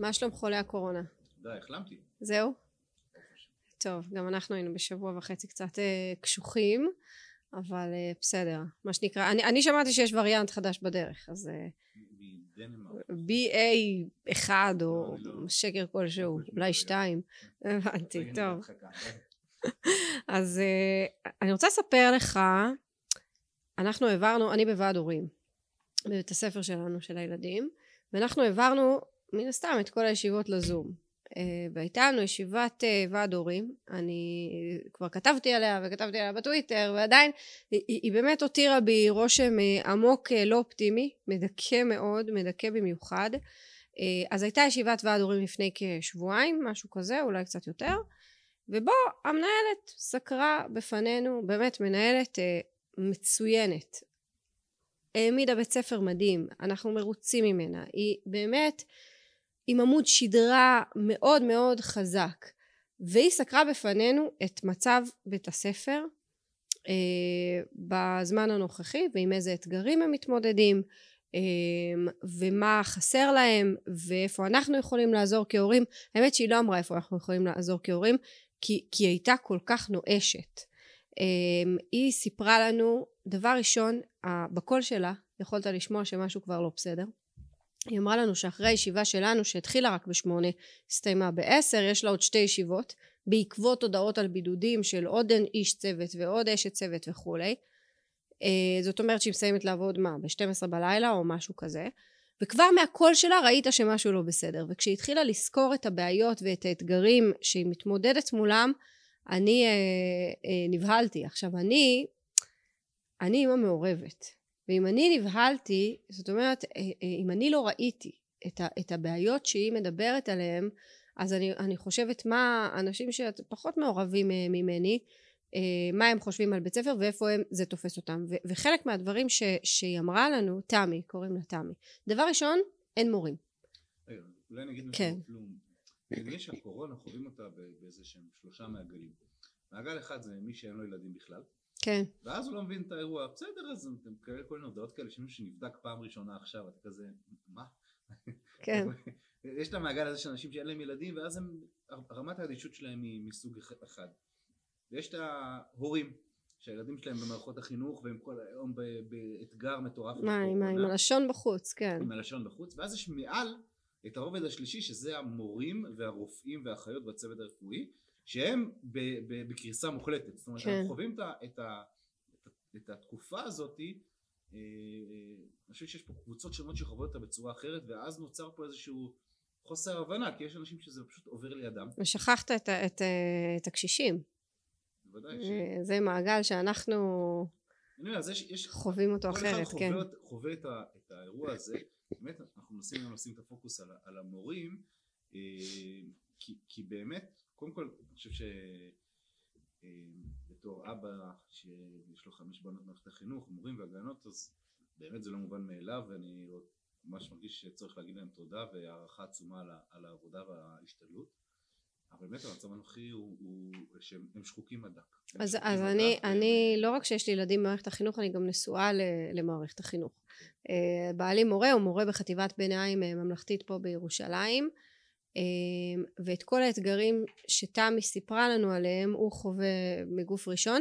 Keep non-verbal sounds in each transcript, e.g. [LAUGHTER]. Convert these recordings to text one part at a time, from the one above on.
מה שלום חולי הקורונה? די, החלמתי. זהו? טוב, גם אנחנו היינו בשבוע וחצי קצת אה, קשוחים, אבל אה, בסדר, מה שנקרא, אני, אני שמעתי שיש וריאנט חדש בדרך, אז אה, מדנמרק. BA1 או לא, לא. שקר כלשהו, לא אולי. 2, הבנתי, טוב. [LAUGHS] אז אה, אני רוצה לספר לך, אנחנו העברנו, אני בוועד הורים, בבית הספר שלנו, של הילדים, ואנחנו העברנו מן הסתם את כל הישיבות לזום. אה, והייתה לנו ישיבת אה, ועד הורים, אני כבר כתבתי עליה וכתבתי עליה בטוויטר, ועדיין היא, היא באמת הותירה בי רושם אה, עמוק אה, לא אופטימי, מדכא מאוד, מדכא במיוחד. אה, אז הייתה ישיבת ועד הורים לפני כשבועיים, משהו כזה, אולי קצת יותר. ובו המנהלת סקרה בפנינו, באמת מנהלת אה, מצוינת. העמידה בית ספר מדהים, אנחנו מרוצים ממנה, היא באמת עם עמוד שדרה מאוד מאוד חזק, והיא סקרה בפנינו את מצב בית הספר אה, בזמן הנוכחי ועם איזה אתגרים הם מתמודדים אה, ומה חסר להם ואיפה אנחנו יכולים לעזור כהורים האמת שהיא לא אמרה איפה אנחנו יכולים לעזור כהורים כי, כי היא הייתה כל כך נואשת. Um, היא סיפרה לנו, דבר ראשון, בקול שלה יכולת לשמוע שמשהו כבר לא בסדר. היא אמרה לנו שאחרי הישיבה שלנו שהתחילה רק בשמונה, הסתיימה בעשר, יש לה עוד שתי ישיבות, בעקבות הודעות על בידודים של עוד איש צוות ועוד אשת צוות וכולי. Uh, זאת אומרת שהיא מסיימת לעבוד מה? ב-12 בלילה או משהו כזה. וכבר מהקול שלה ראית שמשהו לא בסדר וכשהיא התחילה לסקור את הבעיות ואת האתגרים שהיא מתמודדת מולם אני אה, אה, נבהלתי עכשיו אני אני אימא מעורבת ואם אני נבהלתי זאת אומרת אה, אה, אם אני לא ראיתי את, ה, את הבעיות שהיא מדברת עליהן אז אני, אני חושבת מה אנשים שפחות מעורבים אה, ממני מה הם חושבים על בית ספר ואיפה הם, זה תופס אותם ו, וחלק מהדברים ש, שהיא אמרה לנו תמי קוראים לה תמי דבר ראשון אין מורים רגע, אולי נגיד כן. משהו כלום. נראה שהקורונה חווים אותה באיזה שהם שלושה מעגלים. מעגל אחד זה מי שאין לו ילדים בכלל, כן ואז הוא לא מבין את האירוע, בסדר אז אתה מקבל כל מיני הודעות כאלה שמישהו שנבדק פעם ראשונה עכשיו, אתה כזה, מה? כן [LAUGHS] יש את המעגל הזה של אנשים שאין להם ילדים ואז הם, רמת האדישות שלהם היא מסוג אח- אחד. ויש את ההורים שהילדים שלהם במערכות החינוך והם כל היום באתגר מטורף. מה. עם הלשון בחוץ כן עם הלשון בחוץ, ואז יש מעל את הרובד השלישי שזה המורים והרופאים והאחיות והצוות הרפואי שהם בקריסה מוחלטת, זאת אומרת כן. אנחנו חווים את, ה- את, ה- את, ה- את התקופה הזאתי אה, אני חושב שיש פה קבוצות שונות שחוות אותה בצורה אחרת ואז נוצר פה איזשהו חוסר הבנה כי יש אנשים שזה פשוט עובר לידם, ושכחת את, את, אה, את הקשישים. בוודאי ש... אה, זה מעגל שאנחנו אני אומר, אז יש, יש חווים אותו אחרת חווה, כן חווה את, ה, את האירוע הזה. באמת אנחנו מנסים לשים את הפוקוס על, על המורים כי, כי באמת קודם כל אני חושב שבתור אבא שיש לו חמש בנות במערכת החינוך מורים והגנות אז באמת זה לא מובן מאליו ואני ממש מרגיש שצריך להגיד להם תודה והערכה עצומה על, על העבודה וההשתדלות אבל באמת המצב הנוכחי הוא, הוא שהם הם שחוקים עד דק. אז, אז אני, דק, אני לא רק שיש לי ילדים במערכת החינוך אני גם נשואה ל- למערכת החינוך. אה, בעלי מורה הוא מורה בחטיבת ביניים אה, ממלכתית פה בירושלים אה, ואת כל האתגרים שתמי סיפרה לנו עליהם הוא חווה מגוף ראשון.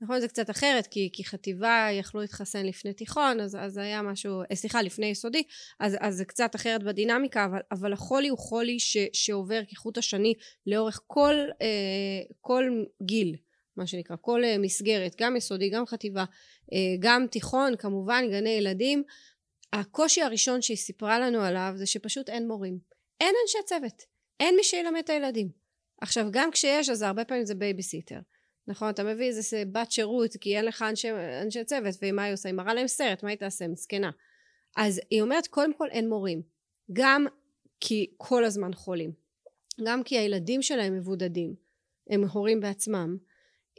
נכון זה קצת אחרת כי, כי חטיבה יכלו להתחסן לפני תיכון אז, אז היה משהו אה, סליחה לפני יסודי אז, אז זה קצת אחרת בדינמיקה אבל, אבל החולי הוא חולי ש, שעובר כחוט השני לאורך כל, אה, כל גיל מה שנקרא כל אה, מסגרת גם יסודי גם חטיבה גם תיכון כמובן גני ילדים. הקושי הראשון שהיא סיפרה לנו עליו זה שפשוט אין מורים אין אנשי צוות אין מי שילמד את הילדים. עכשיו גם כשיש אז הרבה פעמים זה בייביסיטר. נכון אתה מביא איזה בת שירות כי אין לך אנשי, אנשי צוות ומה היא עושה? היא מראה להם סרט מה היא תעשה? מסכנה. אז היא אומרת קודם כל אין מורים. גם כי כל הזמן חולים. גם כי הילדים שלהם מבודדים הם הורים בעצמם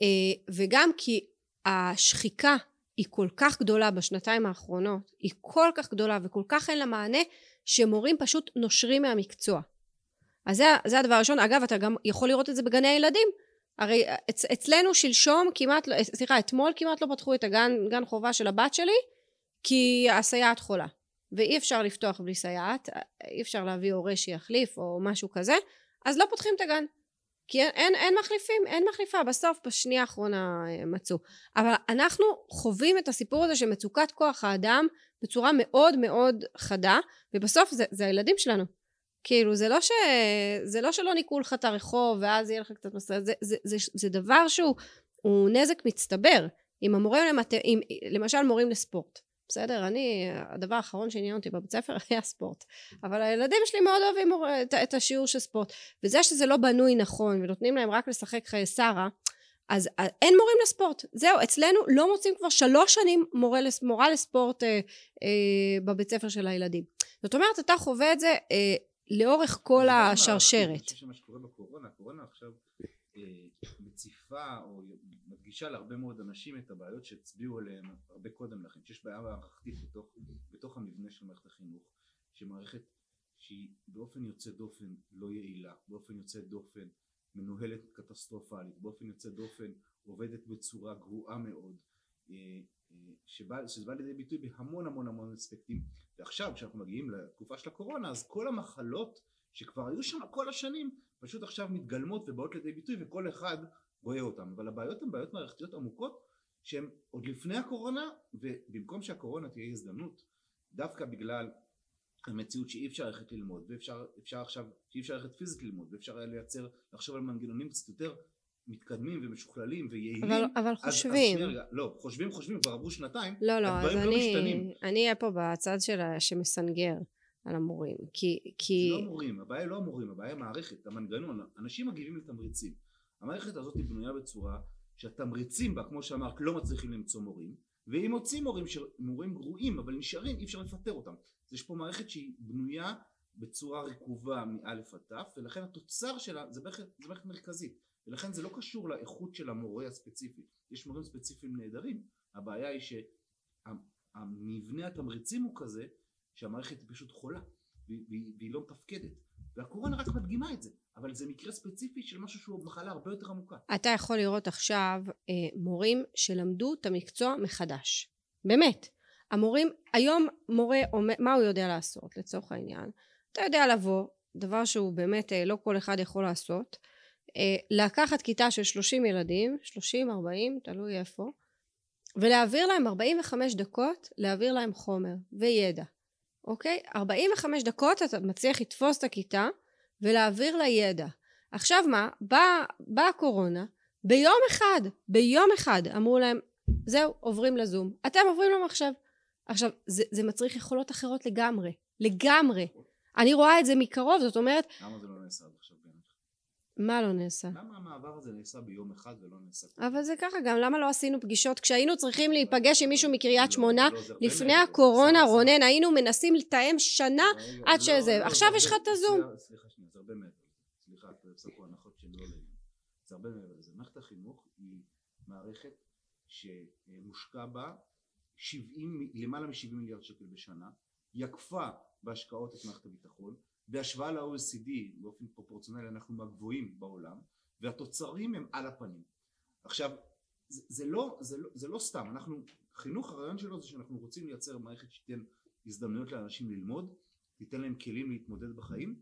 אה, וגם כי השחיקה היא כל כך גדולה בשנתיים האחרונות היא כל כך גדולה וכל כך אין לה מענה שמורים פשוט נושרים מהמקצוע. אז זה, זה הדבר הראשון. אגב אתה גם יכול לראות את זה בגני הילדים. הרי אצ, אצלנו שלשום כמעט לא סליחה אתמול כמעט לא פתחו את הגן גן חובה של הבת שלי כי הסייעת חולה. ואי אפשר לפתוח בלי סייעת, אי אפשר להביא הורה שיחליף או משהו כזה, אז לא פותחים את הגן. כי אין, אין, מחליפים, אין מחליפה, בסוף בשנייה האחרונה אה, מצאו. אבל אנחנו חווים את הסיפור הזה של מצוקת כוח האדם בצורה מאוד מאוד חדה, ובסוף זה, זה הילדים שלנו. כאילו זה לא, ש... זה לא שלא ניקו לך את הרחוב ואז יהיה לך קצת מסר, זה, זה, זה, זה דבר שהוא נזק מצטבר. אם המורים, למת... אם, למשל מורים לספורט, בסדר? אני, הדבר האחרון שעניין אותי בבית ספר [LAUGHS] היה ספורט. אבל הילדים שלי מאוד אוהבים את, את השיעור של ספורט. וזה שזה לא בנוי נכון ונותנים להם רק לשחק חיי שרה, אז אה, אין מורים לספורט. זהו, אצלנו לא מוצאים כבר שלוש שנים מורה, מורה לספורט אה, אה, בבית ספר של הילדים. זאת אומרת, אתה חווה את זה אה, לאורך כל השרשרת. אני חושב שמה שקורה בקורונה, הקורונה עכשיו אה, מציפה או מדגישה להרבה מאוד אנשים את הבעיות שהצביעו עליהן הרבה קודם לכן, שיש בעיה מערכתית בתוך, בתוך המבנה של מערכת החינוך, שמערכת שהיא באופן יוצא דופן לא יעילה, באופן יוצא דופן מנוהלת קטסטרופלית, באופן יוצא דופן עובדת בצורה גרועה מאוד, אה, אה, שבא, שזה בא לידי ביטוי בהמון המון המון אספקטים. ועכשיו כשאנחנו מגיעים לתקופה של הקורונה אז כל המחלות שכבר היו שם כל השנים פשוט עכשיו מתגלמות ובאות לידי ביטוי וכל אחד רואה אותם אבל הבעיות הן בעיות מערכתיות עמוקות שהן עוד לפני הקורונה ובמקום שהקורונה תהיה הזדמנות דווקא בגלל המציאות שאי אפשר ללכת ללמוד ואפשר אפשר עכשיו שאי אפשר ללכת פיזית ללמוד ואפשר היה לייצר לחשוב על מנגנונים קצת יותר מתקדמים ומשוכללים ויעילים אבל, אבל אז, חושבים אז רגע, לא חושבים חושבים כבר עברו שנתיים לא לא אז לא אני משתנים. אני אהיה פה בצד של שמסנגר על המורים כי כי זה לא המורים הבעיה לא המורים הבעיה המערכת המנגנון אנשים מגיבים לתמריצים המערכת הזאת היא בנויה בצורה שהתמריצים בה כמו שאמרת לא מצליחים למצוא מורים ואם מוצאים מורים מורים גרועים אבל נשארים אי אפשר לפטר אותם. אז יש פה מערכת שהיא בנויה בצורה רקובה מאלף עד תף ולכן התוצר שלה זה מערכת, זה מערכת מרכזית. ולכן זה לא קשור לאיכות של המורה הספציפי. יש מורים ספציפיים נהדרים. הבעיה היא שהמבנה התמריצים הוא כזה שהמערכת היא פשוט חולה והיא, והיא לא מתפקדת. והקורונה רק מדגימה את זה אבל זה מקרה ספציפי של משהו שהוא מחלה הרבה יותר עמוקה. אתה יכול לראות עכשיו אה, מורים שלמדו את המקצוע מחדש. באמת. המורים היום מורה מה הוא יודע לעשות לצורך העניין? אתה יודע לבוא דבר שהוא באמת אה, לא כל אחד יכול לעשות אה, לקחת כיתה של 30 ילדים 30 40 תלוי איפה ולהעביר להם 45 דקות להעביר להם חומר וידע. אוקיי? 45 דקות אתה מצליח לתפוס את הכיתה ולהעביר לה ידע עכשיו מה? באה בא הקורונה ביום אחד ביום אחד אמרו להם זהו עוברים לזום. אתם עוברים למחשב עכשיו. זה, זה מצריך יכולות אחרות לגמרי לגמרי. אני רואה את זה מקרוב זאת אומרת למה זה לא נעשה עד עכשיו באמת? מה לא נעשה? למה המעבר הזה נעשה ביום אחד ולא נעשה אבל זה ככה גם למה לא עשינו פגישות? כשהיינו צריכים להיפגש עם מישהו מקריית לא, שמונה לא, לפני הקורונה רונן היינו מנסים לתאם שנה עד שזה עכשיו יש לך את הזום. סליחה זה הרבה מעבר סליחה אתה עושה פה הנחות שלא זה הרבה מעבר לזה. מערכת החינוך היא מערכת שמושקע בה 70, למעלה מ-70 מיליארד שקל בשנה, היא עקפה בהשקעות את מערכת הביטחון, בהשוואה ל-OECD באופן פרופורציונלי אנחנו מהגבוהים בעולם, והתוצרים הם על הפנים. עכשיו, זה, זה, לא, זה, לא, זה לא סתם, אנחנו, חינוך הרעיון שלו זה שאנחנו רוצים לייצר מערכת שתיתן הזדמנויות לאנשים ללמוד, תיתן להם כלים להתמודד בחיים,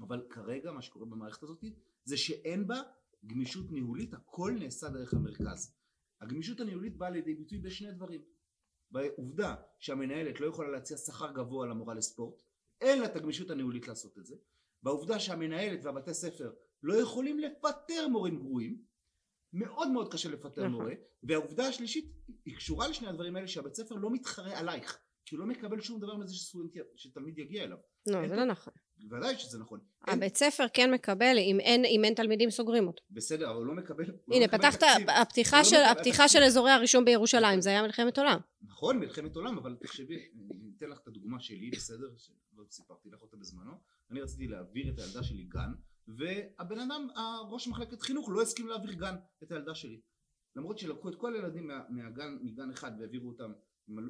אבל כרגע מה שקורה במערכת הזאת זה שאין בה גמישות ניהולית, הכל נעשה דרך המרכז. הגמישות הניהולית באה לידי ביטוי בשני דברים. בעובדה שהמנהלת לא יכולה להציע שכר גבוה למורה לספורט, אין לה את הגמישות הניהולית לעשות את זה, בעובדה שהמנהלת והבתי ספר לא יכולים לפטר מורים גרועים, מאוד מאוד קשה לפטר נכון. מורה, והעובדה השלישית היא קשורה לשני הדברים האלה שהבית ספר לא מתחרה עלייך, כי הוא לא מקבל שום דבר מזה שתלמיד יגיע אליו. לא, זה לא נכון. בוודאי שזה נכון. הבית ספר כן מקבל, אם אין, אם אין תלמידים סוגרים אותו. בסדר, אבל הוא לא מקבל... הנה, לא פתחת, הפתיחה, לא של, הפתיחה של אזורי הרישום בירושלים, זה היה מלחמת עולם. נכון, מלחמת עולם, אבל תחשבי, אני אתן לך את הדוגמה שלי, בסדר? שלא סיפרתי לך אותה בזמנו. אני רציתי להעביר את הילדה שלי גן, והבן אדם, הראש מחלקת חינוך, לא הסכים להעביר גן את הילדה שלי. למרות שלקחו את כל הילדים מהגן, מגן אחד והעבירו אותם,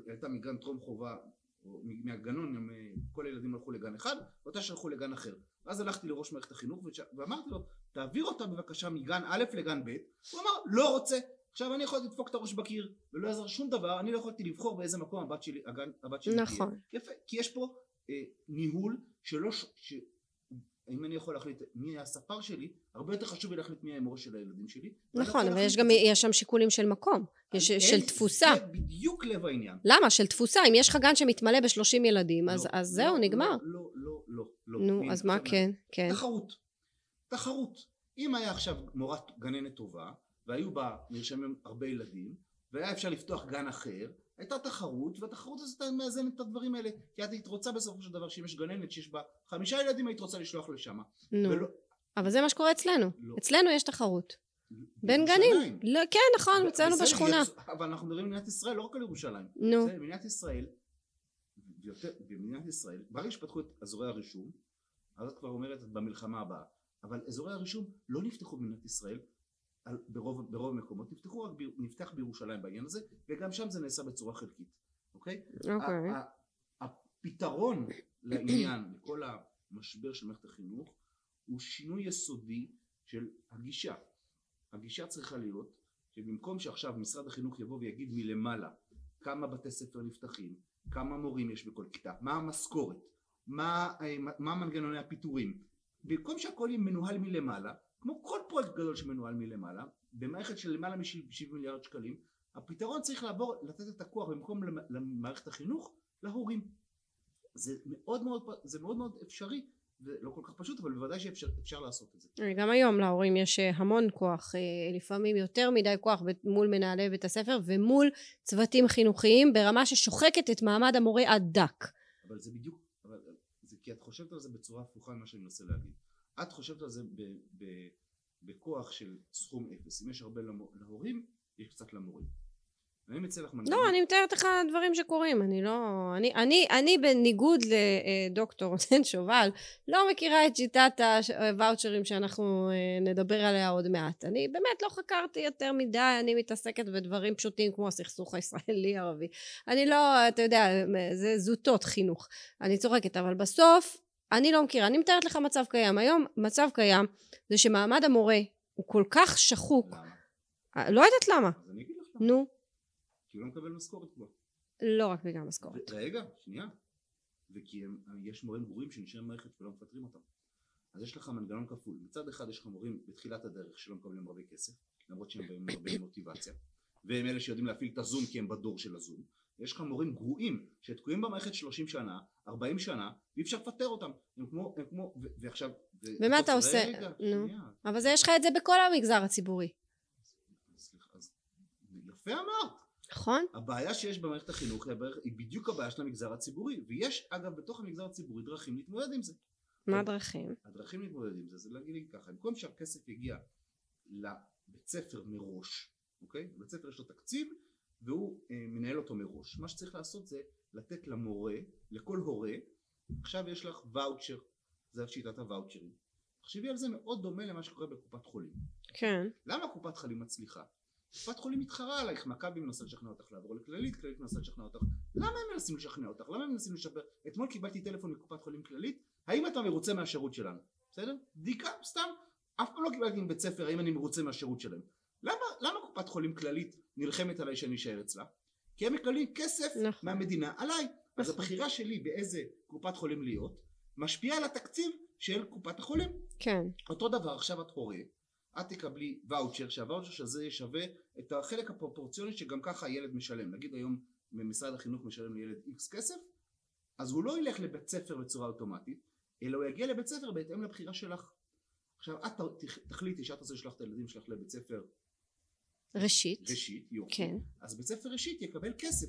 הייתה מגן טרום חובה מהגנון כל הילדים הלכו לגן אחד ואותה שלחו לגן אחר. ואז הלכתי לראש מערכת החינוך ואמרתי לו תעביר אותה בבקשה מגן א' לגן ב' הוא אמר לא רוצה. עכשיו אני יכולתי לדפוק את הראש בקיר ולא יעזר שום דבר אני לא יכולתי לבחור באיזה מקום הבת שלי, הגן, הבת שלי נכון. תהיה יפה כי יש פה אה, ניהול שלא ש... אם אני יכול להחליט מי יהיה הספר שלי הרבה יותר חשוב לי להחליט מי המורה של הילדים שלי נכון, אבל יש גם. יש שם שיקולים של מקום, יש אין- של תפוסה. זה בדיוק לב העניין למה? של תפוסה. אם יש לך גן שמתמלא ב-30 ילדים, אז לא, אז לא, זהו, לא, נגמר. לא לא לא לא נו, אז מה כן? כן. תחרות. תחרות. אם היה עכשיו מורת גננת טובה, והיו בה נרשמים הרבה ילדים, והיה אפשר לפתוח גן אחר, הייתה תחרות, והתחרות הזאת מאזנת את הדברים האלה. כי את היית רוצה בסופו של דבר שאם יש גננת שיש בה חמישה ילדים, היית רוצה לשלוח לשם. נו. ולא- אבל זה מה שקורה אצלנו. לא. אצלנו יש תחרות. בין. גנים. לא, כן, נכון, אצלנו בשכונה. יש- אבל אנחנו מדברים על מדינת ישראל, לא רק על ירושלים. נו. בסדר, במדינת ישראל, ויותר- במדינת ישראל, ברגע שפתחו את אזורי הרישום, אז את כבר אומרת במלחמה הבאה, אבל אזורי הרישום לא נפתחו במדינת ישראל, ברוב, ברוב המקומות, נפתחו רק, נפתח בירושלים בעניין הזה, וגם שם זה נעשה בצורה חלקית, אוקיי? אוקיי. הפתרון לעניין, לכל המשבר של מערכת החינוך, הוא שינוי יסודי של הגישה. הגישה צריכה להיות שבמקום שעכשיו משרד החינוך יבוא ויגיד מלמעלה כמה בתי ספר נפתחים, כמה מורים יש בכל כיתה, מה המשכורת, מה, אה, מה מנגנוני הפיטורים, במקום שהכל יהיה מנוהל מלמעלה, כמו כל פרויקט גדול שמנוהל מלמעלה, במערכת של למעלה מ-70 מיליארד שקלים, הפתרון צריך לעבור, לתת את הכוח במקום למ- למערכת החינוך, להורים. זה מאוד מאוד, זה מאוד מאוד אפשרי, זה לא כל כך פשוט, אבל בוודאי שאפשר אפשר לעשות את זה. גם היום להורים יש אה, המון כוח, אה, לפעמים יותר מדי כוח מול מנהלי בית הספר ומול צוותים חינוכיים ברמה ששוחקת את מעמד המורה עד דק. אבל זה בדיוק, אבל זה כי את חושבת על זה בצורה הפוכה ממה שאני מנסה להגיד. את חושבת על זה ב, ב, בכוח של סכום אפס. אם יש הרבה למו- להורים, יש קצת למורים. אני מציע לך מנגנון. לא, אני מתארת לך דברים שקורים, אני לא... אני, אני, אני בניגוד לדוקטור רונן שובל, לא מכירה את שיטת הוואוצ'רים שאנחנו אה, נדבר עליה עוד מעט. אני באמת לא חקרתי יותר מדי, אני מתעסקת בדברים פשוטים כמו הסכסוך הישראלי-ערבי. אני לא, אתה יודע, זה זוטות חינוך. אני צוחקת, אבל בסוף, אני לא מכירה. אני מתארת לך מצב קיים. היום, מצב קיים זה שמעמד המורה הוא כל כך שחוק. למה? אה, לא יודעת למה. אז אני אגיד לך. נו, כי הוא לא מקבל משכורת כבר. לא רק בגלל משכורת. רגע, שנייה. וכי הם, יש מורים גרועים שנשארים במערכת ולא מפטרים אותם. אז יש לך מנגנון כפול. מצד אחד יש לך מורים בתחילת הדרך שלא מקבלים הרבה כסף, למרות שהם באים הרבה מוטיבציה, והם אלה שיודעים להפעיל את הזום כי הם בדור של הזום. ויש לך מורים גרועים שתקועים במערכת 30 שנה, 40 שנה, ואי אפשר לפטר אותם. הם כמו, הם כמו, ו- ועכשיו... ו- ומה אתה עושה? רגע, נו. שנייה. אבל זה יש לך את זה בכל המגזר הציבורי, סליחה, אז יפה אמרת. נכון? הבעיה שיש במערכת החינוך היא בדיוק הבעיה של המגזר הציבורי ויש אגב בתוך המגזר הציבורי דרכים להתמודד עם זה מה הדרכים? הדרכים להתמודד עם זה זה להגיד לי ככה במקום שהכסף יגיע לבית ספר מראש אוקיי? בית ספר יש לו תקציב והוא אה, מנהל אותו מראש מה שצריך לעשות זה לתת למורה לכל הורה עכשיו יש לך ואוצ'ר זה שיטת הוואוצ'רים תחשבי על זה מאוד דומה למה שקורה בקופת חולים כן. למה קופת חולים מצליחה? קופת חולים מתחרה עלייך, מכבי מנסה לשכנע אותך לעבור לכללית, כללית מנסה לשכנע אותך. למה הם מנסים לשכנע אותך? למה הם מנסים לשפר? אתמול קיבלתי טלפון מקופת חולים כללית, האם אתה מרוצה מהשירות שלנו? בסדר? בדיקה, סתם. אף פעם לא קיבלתי מבית ספר האם אני מרוצה מהשירות שלהם. למה, למה קופת חולים כללית נלחמת עליי שאני אשאר אצלה? כי הם מקבלים כסף נכון. מהמדינה עליי. אז נכון. הבחירה שלי באיזה קופת חולים להיות, משפיעה על התקציב של קופת החולים. כן. אותו דבר עכשיו את הורה את תקבלי ואוצ'ר שהוואוצ'ר הזה שווה את החלק הפרופורציוני שגם ככה הילד משלם נגיד היום משרד החינוך משלם לילד איקס כסף אז הוא לא ילך לבית ספר בצורה אוטומטית אלא הוא יגיע לבית ספר בהתאם לבחירה שלך עכשיו את תח- תחליטי שאת רוצה לשלוח את הילדים שלך לבית ספר ראשית. ראשית יופי כן. אז בית ספר ראשית יקבל כסף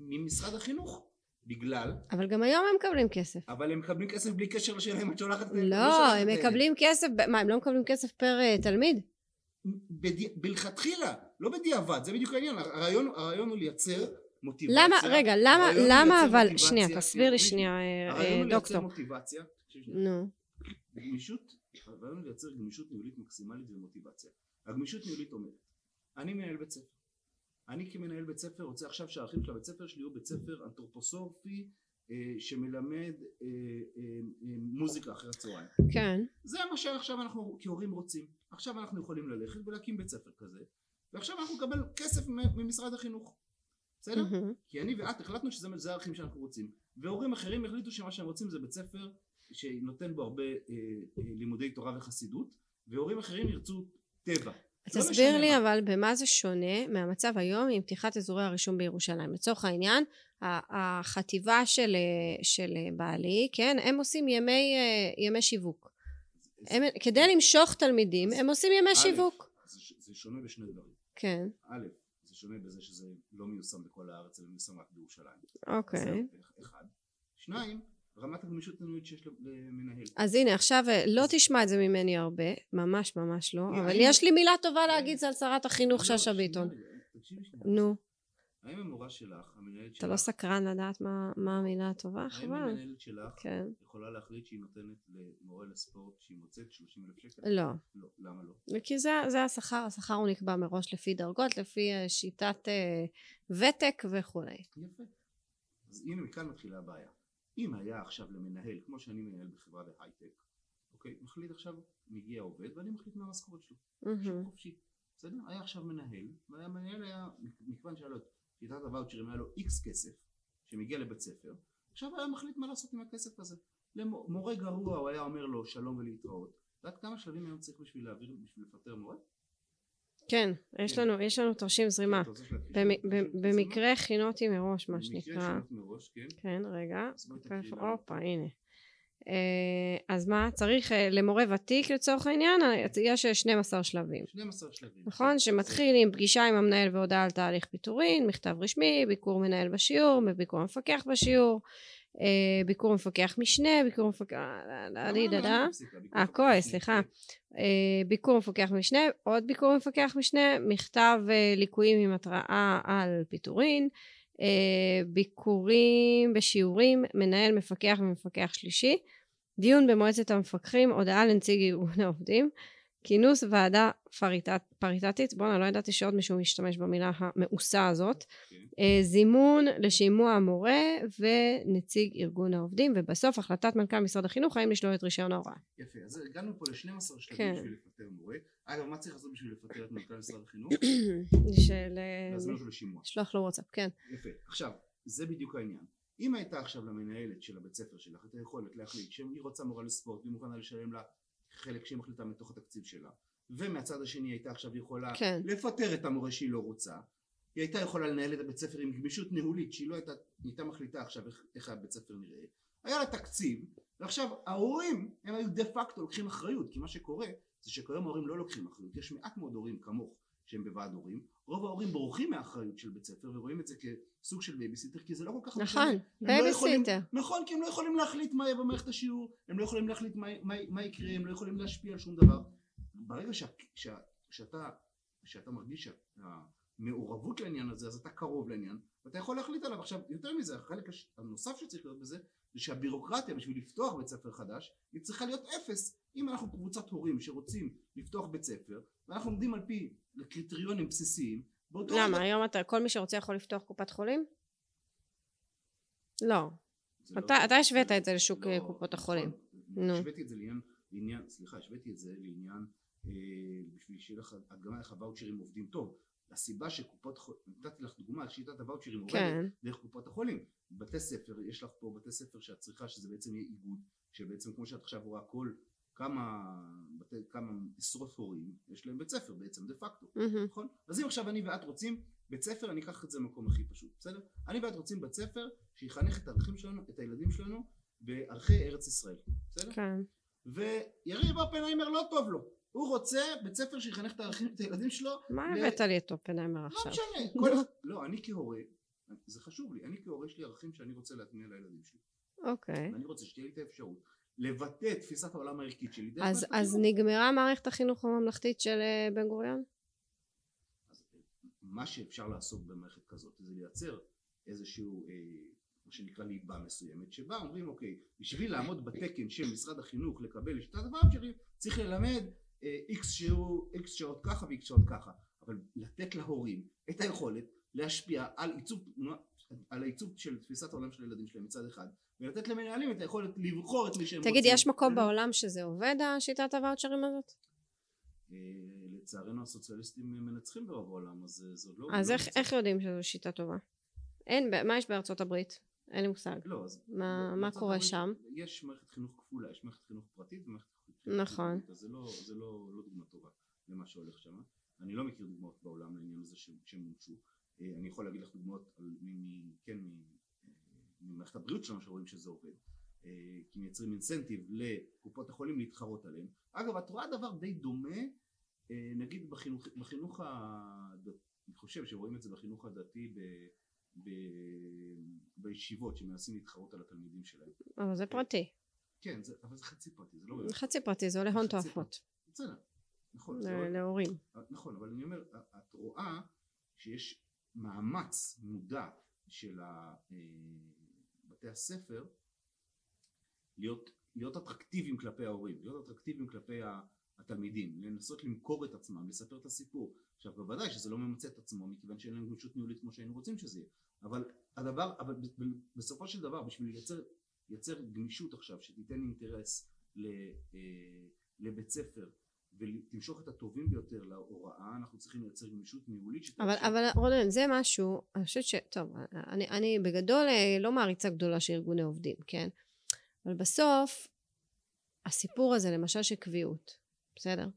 ממשרד החינוך בגלל אבל גם היום הם מקבלים כסף. אבל הם מקבלים כסף בלי קשר לשאלה אם את שולחת לא, הם. מקבלים כסף, מה, הם לא מקבלים כסף פר אה, תלמיד? מלכתחילה, לא בדיעבד, זה בדיוק העניין, הרעיון, הרעיון הוא לייצר מוטיבציה. למה, רגע, למה, הרעיון למה אבל, שנייה, תסביר לי שנייה, אה, הרעיון אה, הוא לייצר דוקטור. מוטיבציה. נו, גמישות, הרעיון הוא לייצר גמישות ניהולית מקסימלית ומוטיבציה. הגמישות ניהולית אומרת, אני מנהל בית ספר. אני כמנהל בית ספר רוצה עכשיו שהערכים של הבית ספר שלי יהיו בית ספר אנתרופוסופי אה, שמלמד אה, אה, אה, מוזיקה אחרי הצהריים. כן. זה מה שעכשיו אנחנו כהורים רוצים. עכשיו אנחנו יכולים ללכת ולהקים בית ספר כזה ועכשיו אנחנו נקבל כסף ממשרד החינוך בסדר? מהמם. כי אני ואת החלטנו שזה זה הערכים שאנחנו רוצים והורים אחרים החליטו שמה שהם רוצים זה בית ספר שנותן בו הרבה אה, אה, לימודי תורה וחסידות והורים אחרים ירצו טבע תסביר משנה לי מה. אבל במה זה שונה מהמצב היום עם פתיחת אזורי הרישום בירושלים. לצורך העניין, החטיבה של, של בעלי, כן, הם עושים ימי, אה, ימי שיווק. הם, כדי למשוך תלמידים, הם עושים ימי א', שיווק. זה, זה שונה בשני דברים כן, א', זה שונה בזה שזה לא מיושם בכל הארץ אלא מיושם רק בירושלים אוקיי. זה אחד שניים רמת הגמישות הניהולית שיש למנהל אז הנה, עכשיו אה, לא תשמע את זה ממני הרבה, ממש ממש לא, אה, אבל האם- יש לי מילה טובה להגיד זה על שרת החינוך לא, שאשא ביטון. נו, האם המורה שלך, המנהלת אתה לא שלך, סקרן לדעת מה- המילה הטובה? האם חבל. המנהלת שלך כן. יכולה להחליט שהיא נותנת למורה לספורט שהיא מוצאת 30 אלף שקל? לא. לא, למה לא? כי זה, השכר, השכר הוא נקבע מראש לפי דרגות, לפי אה, שיטת אה, ותק וכולי. יפה. אז הנה מכאן מתחילה הבעיה. אם היה עכשיו למנהל, כמו שאני מנהל בחברה בהייטק, אוקיי, מחליט עכשיו, מגיע עובד ואני מחליט מה המשכורת שלו. שוק חופשי. בסדר? היה עכשיו מנהל, והמנהל היה, מכיוון שהיה לו את שיטת הוואוצ'רים, היה לו איקס כסף, שמגיע לבית ספר, עכשיו היה מחליט מה לעשות עם הכסף הזה. למורה גרוע הוא היה אומר לו שלום ולהתראות. את יודעת כמה שלבים היום צריך בשביל להעביר, בשביל לפטר מורה? כן, יש כן. לנו, יש לנו תרשים זרימה. במקרה הכינותי מראש, מה? שנקרא. במקרה מראש, כן. כן, רגע. הופה, הנה. אה, אז מה, צריך אה, למורה ותיק לצורך העניין, אה, יש אה, 12 שלבים. 12 שלבים. נכון? שמתחיל עם פגישה עם המנהל והודעה על תהליך פיטורין, מכתב רשמי, ביקור מנהל בשיעור, ביקור המפקח בשיעור, ביקור מפקח משנה, ביקור מפקח... אה, משנה, סליחה. כן. אה, ביקור מפקח משנה, עוד ביקור מפקח משנה, מכתב אה, ליקויים עם התראה על פיטורין, אה, ביקורים בשיעורים, מנהל מפקח ומפקח שלישי, דיון במועצת המפקחים, הודעה לנציג ארגון העובדים, כינוס ועדה פריטט, פריטטית, בואו'נה לא ידעתי שעוד מישהו משתמש במילה המאוסה הזאת, כן. אה, זימון לשימוע המורה ונציג ארגון העובדים ובסוף החלטת מנכ"ל משרד החינוך האם לשלול את רישיון ההוראה. יפה, אז הגענו פה ל-12 שלבים כן. בשביל לפטר מורה. אגב, מה צריך לעשות בשביל לפטר את מנכ"ל משרד החינוך? [CLEARS THROAT] של אה, להזמין אותו לשימוע. לשלוח לו וואטסאפ, כן. יפה. עכשיו, זה בדיוק העניין. אם הייתה עכשיו למנהלת של הבית ספר שלך את היכולת להחליט שהיא רוצה מורה לספורט והיא מוכנה לשלם לה חלק שהיא מחליטה מתוך התקציב שלה. ומהצד השני הייתה עכשיו יכולה כן. לפטר את המורה שהיא לא רוצה. היא הייתה יכולה לנהל את הבית ספר עם גמישות ניהולית שהיא לא הייתה, היא הייתה מחליטה עכשיו איך, איך הבית ספר נראה. היה לה תקציב ועכשיו ההורים הם היו דה פקטו לוקחים אחריות כי מה שקורה זה שכיום ההורים לא לוקחים אחריות. יש מעט מאוד הורים כמוך שהם בוועד הורים רוב ההורים בורחים מהאחריות של בית ספר ורואים את זה כסוג של בייביסיטר כי זה לא כל כך נכון, לא בייביסיטר. נכון כי הם לא יכולים להחליט מה יהיה במערכת השיעור הם לא יכולים להחליט מה, מה, מה יקרה הם לא יכולים להשפיע על שום דבר. ברגע שה, שה, שאתה, שאתה מרגיש שהמעורבות לעניין הזה אז אתה קרוב לעניין ואתה יכול להחליט עליו. עכשיו יותר מזה החלק הנוסף שצריך להיות בזה זה שהבירוקרטיה בשביל לפתוח בית ספר חדש היא צריכה להיות אפס אם אנחנו קבוצת הורים שרוצים לפתוח בית ספר ואנחנו עומדים על פי קריטריונים בסיסיים באותו למה? רגע- היום אתה, כל מי שרוצה יכול לפתוח קופת חולים? לא. לא- אתה- אתה השווית את זה לשוק, לא, אה, קופות נכון. החולים. נו. השוויתי את זה לעניין, לעניין, סליחה, השוויתי את זה לעניין, אה, בשביל שיהיה לך, הדגמה איך הוואוצ'רים עובדים טוב. הסיבה שקופות חולים, נתתי לך דוגמה על שיטת הוואוצ'רים עובדת כן. דרך קופות החולים. בתי ספר, יש לך פה בתי ספר שאת צריכה שזה בעצם יהיה איגוד, שבעצם כמו שאת עכשיו רואה כל כמה, בתי, כמה עשרות הורים, יש להם בית ספר בעצם דה פקטו. מהמם. נכון? אז אם עכשיו אני ואת רוצים בית ספר, אני אקח את זה למקום הכי פשוט, בסדר? אני ואת רוצים בית ספר שיחנך את הערכים שלנו, את הילדים שלנו, בערכי ארץ ישראל, בסדר? כן. ויריב אופנהיימר לא טוב לו, הוא רוצה בית ספר שיחנך את הערכים, את הילדים שלו, מה ל- הבאת לי את אופנהיימר לא עכשיו? משנה, כל... לא, אני כהורה, זה חשוב לי, אני כהורה יש לי ערכים שאני רוצה להטמיע לילדים שלי, אוקיי. ואני רוצה שתהיה לי את האפשרות לבטא את תפיסת העולם הערכית שלי אז, אז החינוך. נגמרה מערכת החינוך הממלכתית של אה, בן גוריון? אז מה שאפשר לעשות במערכת כזאת זה לייצר איזשהו אה, מה שנקרא ליבה מסוימת שבה אומרים אוקיי בשביל לעמוד בתקן של משרד החינוך לקבל שיטת הוואוצ'רים צריך ללמד אה, איקס שהוא איקס שעות ככה ואיקס שעות ככה אבל לתת להורים את היכולת להשפיע על עיצוב על העיצוב של תפיסת העולם של הילדים שלהם מצד אחד ולתת למנהלים את היכולת לבחור את מי שהם תגיד, רוצים יש מקום ולא- בעולם שזה עובד, השיטת הוואוצ'רים הזאת? אה, לצערנו הסוציאליסטים מנצחים ברוב העולם, אז אה, זה עוד לא... אז לא איך. איך יודעים שזו שיטה טובה? אין, מה יש בארצות הברית? אין לי מושג. לא, אז... מה- לא, מה קורה הברית שם? יש מערכת חינוך כפולה, יש מערכת חינוך פרטית ומערכת חינוך נכון. ציבורית, אז זה לא, זה לא, לא דוגמה טובה למה שהולך שם. אני לא מכיר דוגמאות בעולם לעניין הזה ש- שמומשו. אה, אני יכול להגיד לך דוגמאות כן, אה, ממערכת הבריאות שלנו שרואים שזה עובד. אה, כי מייצרים אינסנטיב לקופות החולים להתחרות עליהם. אגב, את רואה דבר די דומה, נגיד בחינוך, בחינוך הדתי, אני חושב שרואים את זה בחינוך הדתי ב, ב, בישיבות שמנסים להתחרות על התלמידים שלהם. אבל זה פרטי. כן, זה, אבל זה חצי פרטי, זה לא. חצי פרטי, זה עולה הון תועפות. בסדר, נכון, לא- להורים. נכון, אבל אני אומר, את רואה שיש מאמץ מודע של אה, בתי הספר להיות, להיות אטרקטיביים כלפי ההורים, להיות אטרקטיביים כלפי התלמידים, לנסות למכור את עצמם, לספר את הסיפור. עכשיו בוודאי שזה לא ממצה את עצמו מכיוון שאין להם גמישות ניהולית כמו שהיינו רוצים שזה יהיה, אבל הדבר, אבל בסופו של דבר בשביל לייצר, לייצר גמישות עכשיו שתיתן אינטרס ל, אה, לבית ספר ותמשוך את הטובים ביותר להוראה אנחנו צריכים לייצר גמישות ניהולית אבל, אבל רונן, זה משהו, אני חושבת ש... טוב, אני, אני בגדול אה, לא מעריצה גדולה של ארגוני עובדים, כן? אבל בסוף, הסיפור הזה, למשל של קביעות, בסדר?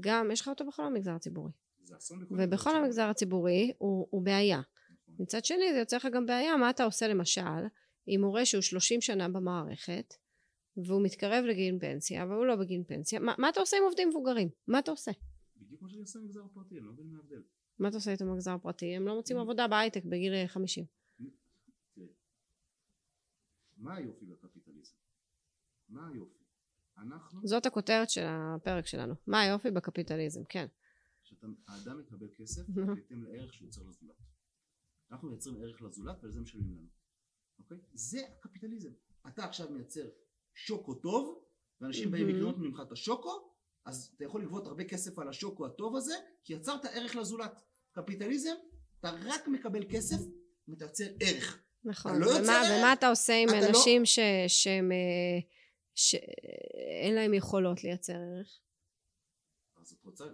גם, יש לך אותו בכל המגזר הציבורי. זה אסון לכל ובכל המגזר. המגזר הציבורי הוא, הוא בעיה. נכון. מצד שני זה יוצר לך גם בעיה מה אתה עושה למשל עם מורה שהוא 30 שנה במערכת והוא מתקרב לגיל פנסיה והוא לא בגיל פנסיה מה, מה אתה עושה עם עובדים מבוגרים? מה אתה עושה? בדיוק כמו שאני עושה במגזר הפרטי אני לא מבין מה ההבדל מה אתה עושה איתם במגזר הפרטי? הם לא מוצאים. עבודה בהייטק בגיל אה, 50 תראה, מה היופי בקפיטליזם? מה היופי? אנחנו, זאת הכותרת של הפרק שלנו מה היופי בקפיטליזם כן שהאדם מקבל כסף. [LAUGHS] בהתאם לערך שהוא יוצר לזולת. אנחנו מייצרים ערך לזולת ועל זה משלמים לנו. אוקיי? זה הקפיטליזם. אתה עכשיו מייצר שוקו טוב ואנשים באים. לקנות ממך את השוקו אז אתה יכול לגבות הרבה כסף על השוקו הטוב הזה כי יצרת ערך לזולת. קפיטליזם אתה רק מקבל כסף ואתה יוצר ערך. נכון לא ומה, ערך. ומה אתה עושה עם אתה לא- אנשים ש, שהם אה, שאין להם יכולות לייצר ערך אז את רוצה,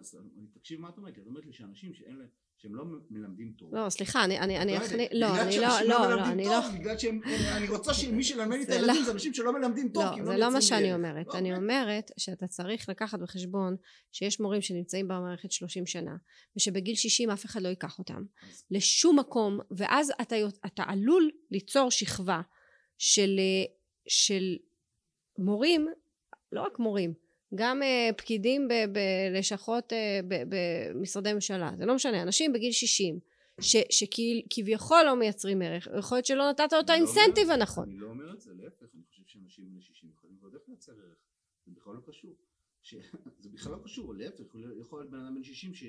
תקשיב מה את אומרת, את אומרת לי שאנשים שאין להם, שהם לא מלמדים טוב. לא סליחה אני, אני, אני לא אכניס לא אני לא לא לא אני לא בגלל שהם, אני רוצה שמי שילמד לי את הילדים לא- זה אנשים שלא מלמדים טוב, לא, הם זה לא מה שאני. אומרת. לא, אני. אומרת שאתה צריך לקחת בחשבון שיש מורים שנמצאים במערכת 30 שנה, ושבגיל 60 אף אחד לא ייקח אותם לשום מקום, ואז אתה, אתה עלול ליצור שכבה של, אה, של מורים, לא רק מורים, גם uh, פקידים בלשכות uh, במשרדי ממשלה, זה לא משנה, אנשים בגיל 60, שכביכול לא מייצרים ערך, יכול להיות שלא נתת לו את לא האינסנטיב הנכון. אני לא אומר את זה, להפך, אני חושב שאנשים בני 60 יכולים ועוד איך לייצר ערך. זה בכלל לא קשור. ש- זה בכלל לא קשור, להפך, יכול יכול להיות בן אדם בן 60 ש...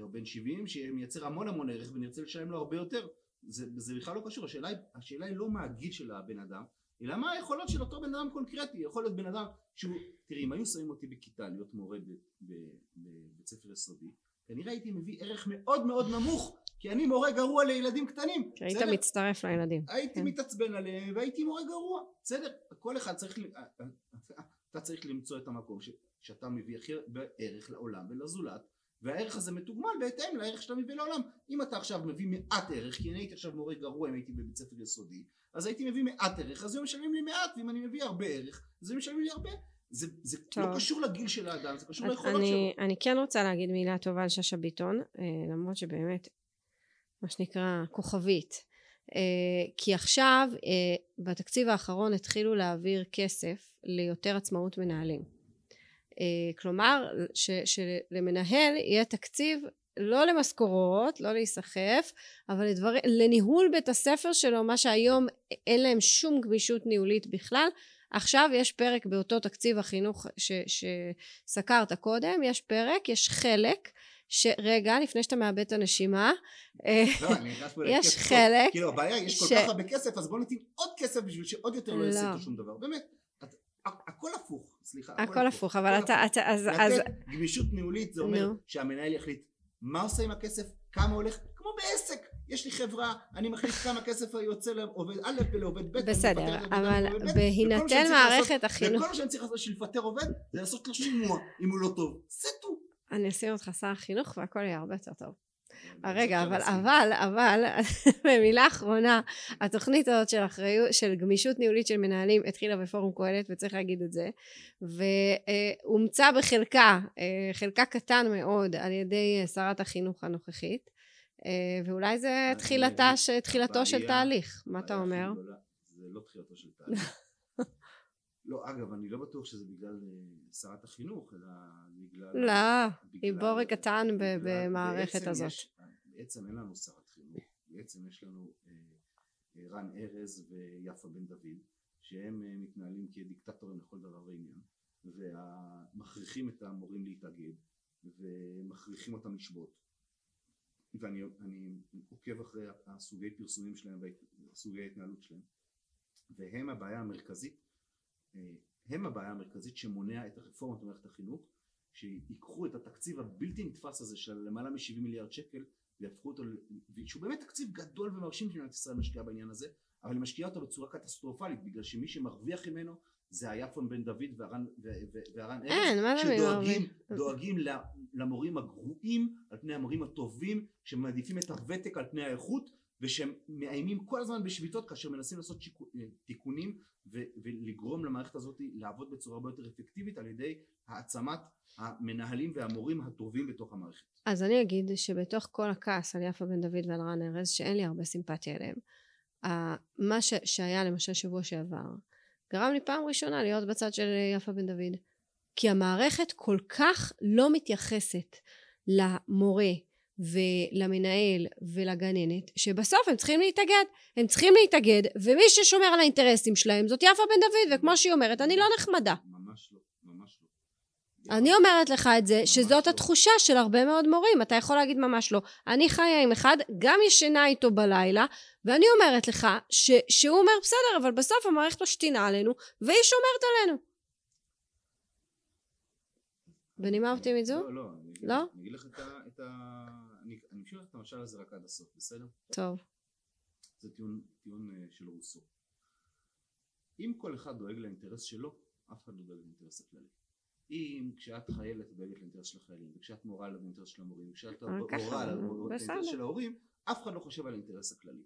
או בן 70 שמייצר המון המון ערך ונרצה לשלם לו הרבה יותר. זה, זה בכלל לא קשור, השאלה היא, השאלה היא לא מה הגיל של הבן אדם, אלא מה היכולות של אותו בן אדם קונקרטי, יכול להיות בן אדם שהוא, תראי אם היו שמים אותי בכיתה להיות מורה בבית ספר יסודי, כנראה הייתי מביא ערך מאוד מאוד נמוך, כי אני מורה גרוע לילדים קטנים, היית בסדר? מצטרף לילדים. הייתי כן. מתעצבן עליהם והייתי מורה גרוע, בסדר? כל אחד צריך, ל- אתה צריך למצוא את המקום ש, שאתה מביא הכי ערך לעולם ולזולת והערך הזה מתוגמל בהתאם לערך שאתה מביא לעולם אם אתה עכשיו מביא מעט ערך כי אני הייתי עכשיו מורה גרוע אם הייתי בבית ספר יסודי אז הייתי מביא מעט ערך אז הם משלמים לי מעט ואם אני מביא הרבה ערך אז הם משלמים לי הרבה זה, זה טוב. לא קשור לגיל של האדם זה קשור ליכולות אני, שלו אני כן רוצה להגיד מילה טובה על שאשא ביטון, אה, למרות שבאמת, מה שנקרא כוכבית. אה, כי עכשיו, אה, בתקציב האחרון התחילו להעביר כסף ליותר עצמאות מנהלים. כלומר, ש, שלמנהל יהיה תקציב לא למשכורות, לא להיסחף, אבל לדבר, לניהול בית הספר שלו, מה שהיום אין להם שום גמישות ניהולית בכלל. עכשיו יש פרק באותו תקציב החינוך ש, שסקרת קודם, יש פרק, יש חלק, שרגע, לפני שאתה מאבד את הנשימה, אה, לא, יש חלק. כאילו הבעיה יש כל ש- כך הרבה כסף אז בוא ניתן עוד כסף בשביל שעוד יותר לא יעשה לא. איתו שום דבר באמת הכל הפוך סליחה הכל הפוך, אבל אתה. אתה, אז, גמישות ניהולית זה אומר. שהמנהל יחליט מה עושה עם הכסף כמה הולך כמו בעסק. יש לי חברה אני מחליט כמה כסף יוצא לעובד א' ולעובד ב' בסדר, אבל בהינתן מערכת החינוך, וכל מה שאני צריך לעשות בשביל לפטר עובד זה לעשות לו שימוע אם הוא לא טוב. סטו אני אשים אותך שר החינוך והכל יהיה הרבה יותר טוב. רגע, אבל. אבל, אבל, [LAUGHS] במילה אחרונה, התוכנית הזאת של אחריות, של גמישות ניהולית של מנהלים התחילה בפורום קהלת, וצריך להגיד את זה, ואומצה בחלקה, אה, חלקה קטן מאוד, על ידי אה, שרת החינוך הנוכחית, ואולי זה תחילתה, ש- תחילתו של תהליך, מה אתה אומר? זה לא תחילתו של תהליך. [LAUGHS] לא, אגב, אני לא בטוח שזה בגלל אה, שרת החינוך, אלא בגלל... לא, היא בורג קטן במערכת הזאת. יש- בעצם אין לנו שרת חינוך, בעצם יש לנו אה, אה, רן ארז ויפה בן דוד, שהם אה, מתנהלים כדיקטטורים לכל דבר ועניין, ומכריחים את המורים להתאגד, ומכריחים אותם לשבות. ואני אני עוקב אחרי הסוגי פרסומים שלהם והסוגי ההתנהלות שלהם, והם הבעיה המרכזית אה, הם הבעיה המרכזית שמונע את הרפורמה במערכת החינוך שיקחו את התקציב הבלתי נתפס הזה של למעלה מ-70 מיליארד שקל ויהפכו אותו, שהוא באמת תקציב גדול ומרשים שמדינת ישראל משקיעה בעניין הזה אבל היא משקיעה אותו בצורה קטסטרופלית בגלל שמי שמרוויח ממנו זה היפון בן דוד והרן, והרן ארז אין, מה זה מי שדואגים? דואגים למורים הגרועים על פני המורים הטובים שמעדיפים את הוותק על פני האיכות ושהם מאיימים כל הזמן בשביתות כאשר מנסים לעשות שיקו, אה, תיקונים ו- ולגרום למערכת הזאת לעבוד בצורה הרבה יותר אפקטיבית על ידי העצמת המנהלים והמורים הטובים בתוך המערכת. אז אני אגיד שבתוך כל הכעס על יפה בן דוד ועל רן ארז, שאין לי הרבה סימפתיה אליהם, מה ש- שהיה למשל שבוע שעבר, גרם לי פעם ראשונה להיות בצד של יפה בן דוד. כי המערכת כל כך לא מתייחסת למורה ולמנהל ולגננת, שבסוף הם צריכים להתאגד. הם צריכים להתאגד, ומי ששומר על האינטרסים שלהם זאת יפה בן דוד, וכמו שהיא אומרת, אני לא נחמדה. ממש לא, ממש לא. אני אומרת לך את זה, שזאת לא. התחושה של הרבה מאוד מורים. אתה יכול להגיד ממש לא. אני חיה עם אחד, גם ישנה איתו בלילה, ואני אומרת לך ש, שהוא אומר בסדר, אבל בסוף המערכת משתינה עלינו, והיא שומרת עלינו. בנימה אופטימית זו? לא, לא. לא? אני אגיד לך את ה... אני אמשיך לך את המשל הזה רק עד הסוף, בסדר? טוב. זה טיעון, טיעון אה, של רוסו. אם כל אחד דואג לאינטרס שלו, אף אחד לא דואג לאינטרס הכללי. אם כשאת חיילת את דואגת לאינטרס של החיילים, וכשאת מורה לאינטרס של המורים, וכשאת מורה לאינטרס. של ההורים, אף אחד לא חושב על האינטרס הכללי.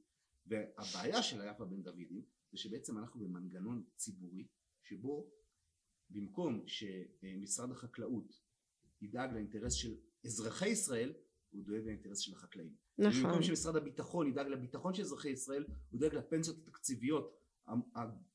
והבעיה של היפה בן דוידים זה שבעצם אנחנו במנגנון ציבורי שבו במקום שמשרד החקלאות ידאג לאינטרס של אזרחי ישראל הוא דואג לאינטרס של החקלאים. נכון. במקום שמשרד הביטחון ידאג לביטחון של אזרחי ישראל, הוא דואג לפנסיות התקציביות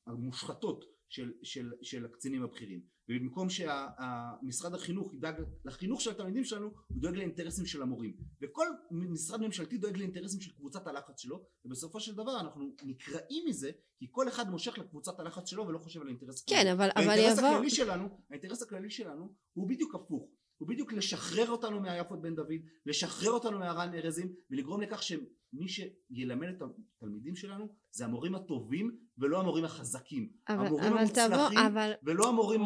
המושחתות של, של, של הקצינים הבכירים. ובמקום שמשרד החינוך ידאג לחינוך של התלמידים שלנו, הוא דואג לאינטרסים של המורים. וכל משרד ממשלתי דואג לאינטרסים של קבוצת הלחץ שלו, ובסופו של דבר אנחנו נקרעים מזה, כי כל אחד מושך לקבוצת הלחץ שלו ולא חושב על האינטרס הכללי. כן, אבל, אבל והאינטרס יבוא... הכללי שלנו, האינטרס הכללי שלנו הוא בדיוק הפוך. הוא בדיוק לשחרר אותנו מהיפות בן דוד, לשחרר אותנו מהרן ארזים, ולגרום לכך שמי שילמד את התלמידים שלנו זה המורים הטובים ולא המורים החזקים. אבל, המורים אבל תבוא, המוצלחים אבל... ולא המורים.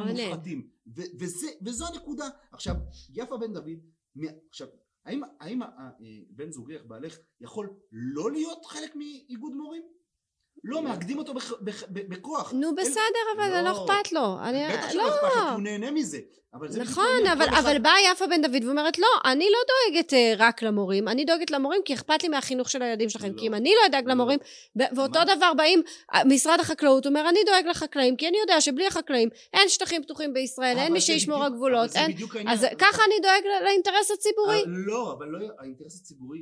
ו- וזה, וזו הנקודה. עכשיו, יפה בן דוד, עכשיו, האם, האם ה- ה- אה, בן זוגך, בעלך, יכול לא להיות חלק מאיגוד מורים? לא, מאגדים אותו בכ- בכ- בכוח. נו בסדר, אבל זה לא לא. אכפת לו. בטח לא. שלא אכפת לו, כי הוא נהנה מזה. נכון, אבל, באה יפה בן דוד ואומרת לא, אני לא דואגת אה, רק למורים, אני דואגת למורים כי אכפת לי מהחינוך של הילדים שלכם, לא. כי אם אני לא אדאג לא. למורים, ואותו? דבר באים, אה, משרד החקלאות אומר אני דואג לחקלאים, כי אני יודע שבלי החקלאים אין שטחים פתוחים בישראל, אין מי שישמור על גבולות. אז ככה אני דואג לאינטרס הציבורי. אה, לא, אבל לא, האינטרס הציבורי,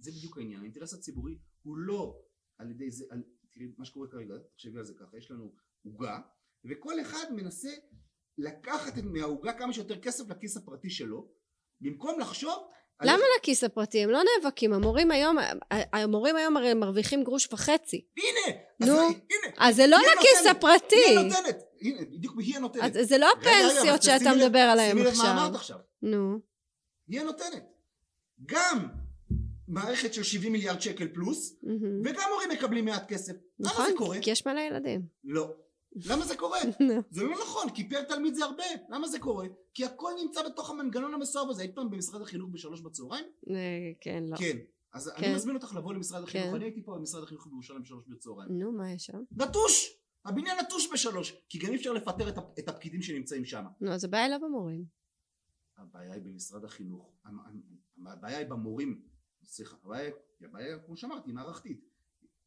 זה בדיוק העניין, האינטרס הציבורי הוא לא על ידי זה, תראי מה שקורה כרגע, תחשבי על זה ככה, יש לנו עוגה, וכל אחד מנסה לקחת מהעוגה כמה שיותר כסף לכיס הפרטי שלו, במקום לחשוב על למה איך- לכיס הפרטי? הם לא נאבקים, המורים היום, המורים היום הרי מרוויחים גרוש וחצי. הנה, אז נו, הנה, אז זה לא לכיס נותנת, הפרטי. היא הנותנת, הנה, בדיוק היא הנותנת. אז זה לא הפנסיות שאתה מדבר עליהן שימי לב מה עכשיו. אמרת עכשיו, נו. היא הנותנת. גם מערכת של 70 מיליארד שקל פלוס, מהמם. וגם הורים מקבלים מעט כסף. למה נכון, זה קורה? כי יש מלא ילדים. לא. למה זה קורה? נו. [LAUGHS] זה לא נכון, כי פר תלמיד זה הרבה. למה זה קורה? כי הכל נמצא בתוך המנגנון המסואב הזה. היית פעם במשרד החינוך בשלוש בצהריים? אה, כן, לא. כן. אז כן. אני מזמין אותך לבוא למשרד החינוך. כן. אני הייתי פה במשרד החינוך בירושלים בשלוש בצהריים. נו, מה יש שם? נטוש! הבניין נטוש בשלוש. כי גם אי אפשר לפטר את את הפקידים שנמצאים שם. נו, אז הבעיה לא במורים. הבעיה היא במשרד החינוך, הבעיה היא במורים, סליחה, הבעיה, הבעיה כמו שאמרתי, היא מערכתית,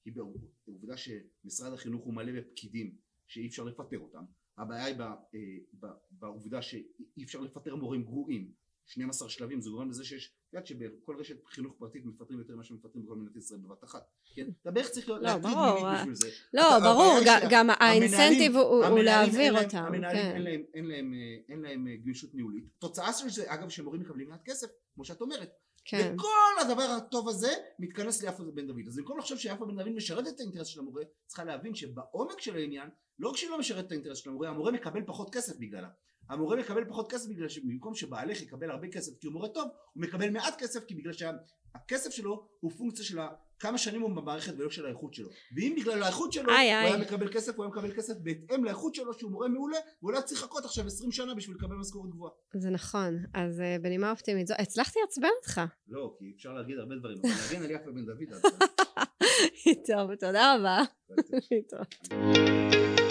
היא בעוב- בעובדה שמשרד החינוך הוא מלא בפקידים שאי אפשר לפטר אותם, הבעיה היא אה, בעובדה שאי אפשר לפטר מורים גרועים, 12 שלבים, זה גורם לזה שיש, את יודעת שבכל רשת חינוך פרטית מפטרים יותר ממה שמפטרים בכל מדינת ישראל בבת אחת, כן? אתה בערך צריך לא, ברור, מינית בשביל זה. לא, ברור, גם האינסנטיב הוא- להעביר אותם, המנהלים כן. להם, אה, אין להם אה, גמישות ניהולית. תוצאה של זה, אגב, שמורים מקבלים מעט כסף, כמו שאת אומרת. כן. וכל הדבר הטוב הזה מתכנס ליפה בן דוד. אז במקום לחשוב שיפה בן דוד משרת את האינטרס של המורה, צריכה להבין שבעומק של העניין, לא רק שהיא לא משרת את האינטרס של המורה, המורה מקבל פחות כסף בגללה. המורה מקבל פחות כסף בגלל שבמקום שבעלך יקבל הרבה כסף כי הוא מורה טוב, הוא מקבל מעט כסף כי בגלל שהכסף שלו הוא פונקציה של כמה שנים הוא במערכת ולא של האיכות שלו. ואם בגלל האיכות שלו איי, הוא איי. היה מקבל כסף, הוא היה מקבל כסף בהתאם לאיכות שלו שהוא מורה מעולה, והוא לא צריך לחכות עכשיו 20 שנה בשביל לקבל משכורת גבוהה. זה נכון. אז אה, בנימה אופטימית זו, הצלחתי לעצבן אותך. לא, כי אפשר להגיד הרבה דברים, אבל להגן על יפה בן דוד. [LAUGHS] טוב, תודה רבה. [LAUGHS]